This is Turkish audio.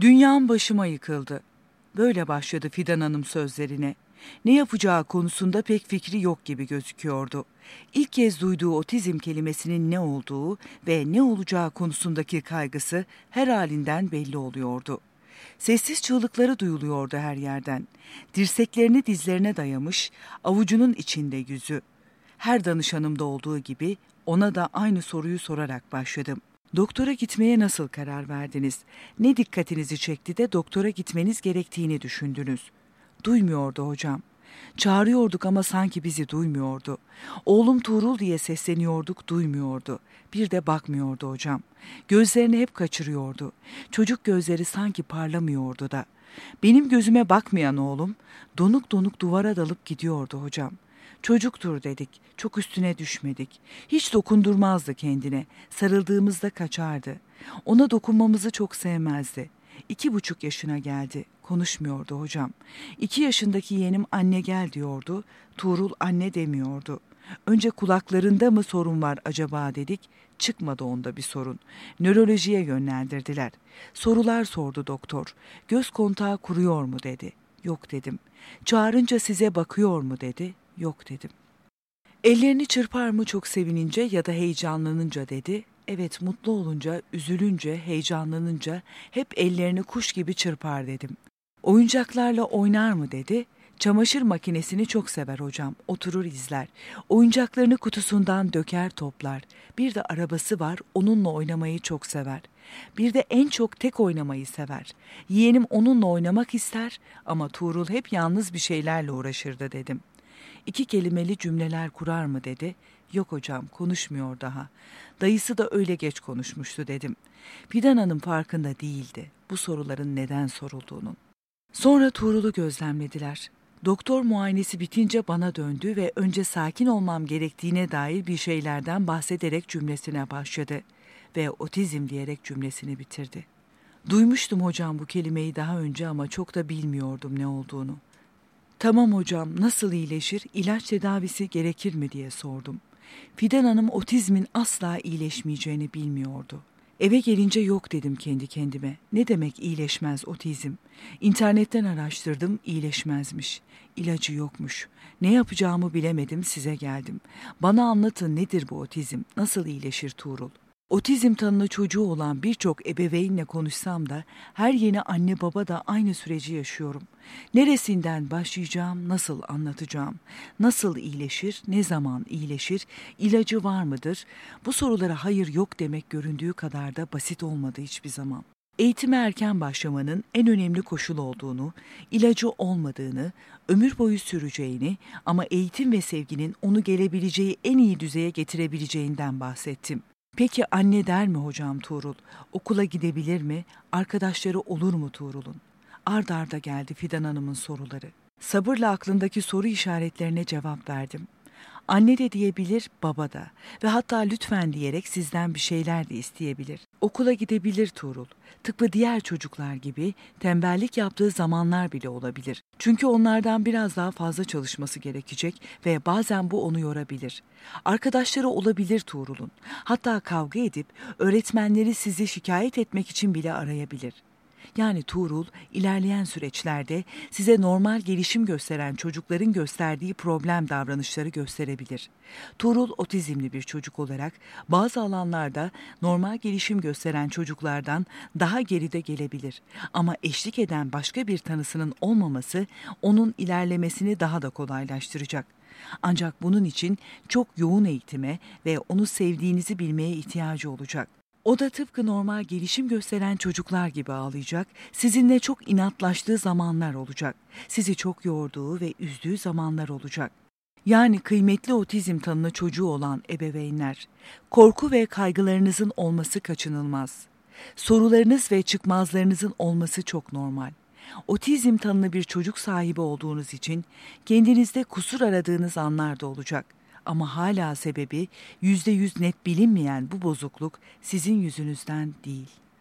Dünyam başıma yıkıldı. Böyle başladı Fidan Hanım sözlerine. Ne yapacağı konusunda pek fikri yok gibi gözüküyordu. İlk kez duyduğu otizm kelimesinin ne olduğu ve ne olacağı konusundaki kaygısı her halinden belli oluyordu. Sessiz çığlıkları duyuluyordu her yerden. Dirseklerini dizlerine dayamış, avucunun içinde yüzü. Her danışanımda olduğu gibi ona da aynı soruyu sorarak başladım. Doktora gitmeye nasıl karar verdiniz? Ne dikkatinizi çekti de doktora gitmeniz gerektiğini düşündünüz? Duymuyordu hocam. Çağırıyorduk ama sanki bizi duymuyordu. Oğlum Tuğrul diye sesleniyorduk, duymuyordu. Bir de bakmıyordu hocam. Gözlerini hep kaçırıyordu. Çocuk gözleri sanki parlamıyordu da. Benim gözüme bakmayan oğlum donuk donuk duvara dalıp gidiyordu hocam. Çocuktur dedik, çok üstüne düşmedik. Hiç dokundurmazdı kendine, sarıldığımızda kaçardı. Ona dokunmamızı çok sevmezdi. İki buçuk yaşına geldi, konuşmuyordu hocam. İki yaşındaki yeğenim anne gel diyordu, Tuğrul anne demiyordu. Önce kulaklarında mı sorun var acaba dedik, çıkmadı onda bir sorun. Nörolojiye yönlendirdiler. Sorular sordu doktor. Göz kontağı kuruyor mu dedi. Yok dedim. Çağırınca size bakıyor mu dedi. Yok dedim. Ellerini çırpar mı çok sevinince ya da heyecanlanınca dedi. Evet mutlu olunca, üzülünce, heyecanlanınca hep ellerini kuş gibi çırpar dedim. Oyuncaklarla oynar mı dedi. Çamaşır makinesini çok sever hocam. Oturur izler. Oyuncaklarını kutusundan döker toplar. Bir de arabası var. Onunla oynamayı çok sever. Bir de en çok tek oynamayı sever. Yeğenim onunla oynamak ister ama Tuğrul hep yalnız bir şeylerle uğraşırdı dedim. İki kelimeli cümleler kurar mı dedi. Yok hocam konuşmuyor daha. Dayısı da öyle geç konuşmuştu dedim. Fidan Hanım farkında değildi bu soruların neden sorulduğunun. Sonra Tuğrul'u gözlemlediler. Doktor muayenesi bitince bana döndü ve önce sakin olmam gerektiğine dair bir şeylerden bahsederek cümlesine başladı ve otizm diyerek cümlesini bitirdi. Duymuştum hocam bu kelimeyi daha önce ama çok da bilmiyordum ne olduğunu. Tamam hocam nasıl iyileşir, ilaç tedavisi gerekir mi diye sordum. Fidan Hanım otizmin asla iyileşmeyeceğini bilmiyordu. Eve gelince yok dedim kendi kendime. Ne demek iyileşmez otizm? İnternetten araştırdım iyileşmezmiş. İlacı yokmuş. Ne yapacağımı bilemedim size geldim. Bana anlatın nedir bu otizm? Nasıl iyileşir Tuğrul? Otizm tanılı çocuğu olan birçok ebeveynle konuşsam da her yeni anne baba da aynı süreci yaşıyorum. Neresinden başlayacağım, nasıl anlatacağım, nasıl iyileşir, ne zaman iyileşir, ilacı var mıdır? Bu sorulara hayır yok demek göründüğü kadar da basit olmadı hiçbir zaman. Eğitime erken başlamanın en önemli koşul olduğunu, ilacı olmadığını, ömür boyu süreceğini ama eğitim ve sevginin onu gelebileceği en iyi düzeye getirebileceğinden bahsettim. Peki anne der mi hocam Tuğrul? Okula gidebilir mi? Arkadaşları olur mu Tuğrul'un? Ard arda geldi Fidan Hanım'ın soruları. Sabırla aklındaki soru işaretlerine cevap verdim. Anne de diyebilir, baba da ve hatta lütfen diyerek sizden bir şeyler de isteyebilir. Okula gidebilir Tuğrul. Tıpkı diğer çocuklar gibi tembellik yaptığı zamanlar bile olabilir. Çünkü onlardan biraz daha fazla çalışması gerekecek ve bazen bu onu yorabilir. Arkadaşları olabilir Tuğrul'un. Hatta kavga edip öğretmenleri sizi şikayet etmek için bile arayabilir. Yani Tuğrul ilerleyen süreçlerde size normal gelişim gösteren çocukların gösterdiği problem davranışları gösterebilir. Tuğrul otizmli bir çocuk olarak bazı alanlarda normal gelişim gösteren çocuklardan daha geride gelebilir. Ama eşlik eden başka bir tanısının olmaması onun ilerlemesini daha da kolaylaştıracak. Ancak bunun için çok yoğun eğitime ve onu sevdiğinizi bilmeye ihtiyacı olacak. O da tıpkı normal gelişim gösteren çocuklar gibi ağlayacak, sizinle çok inatlaştığı zamanlar olacak, sizi çok yorduğu ve üzdüğü zamanlar olacak. Yani kıymetli otizm tanını çocuğu olan ebeveynler, korku ve kaygılarınızın olması kaçınılmaz. Sorularınız ve çıkmazlarınızın olması çok normal. Otizm tanını bir çocuk sahibi olduğunuz için kendinizde kusur aradığınız anlar da olacak. Ama hala sebebi yüzde yüz net bilinmeyen bu bozukluk sizin yüzünüzden değil.''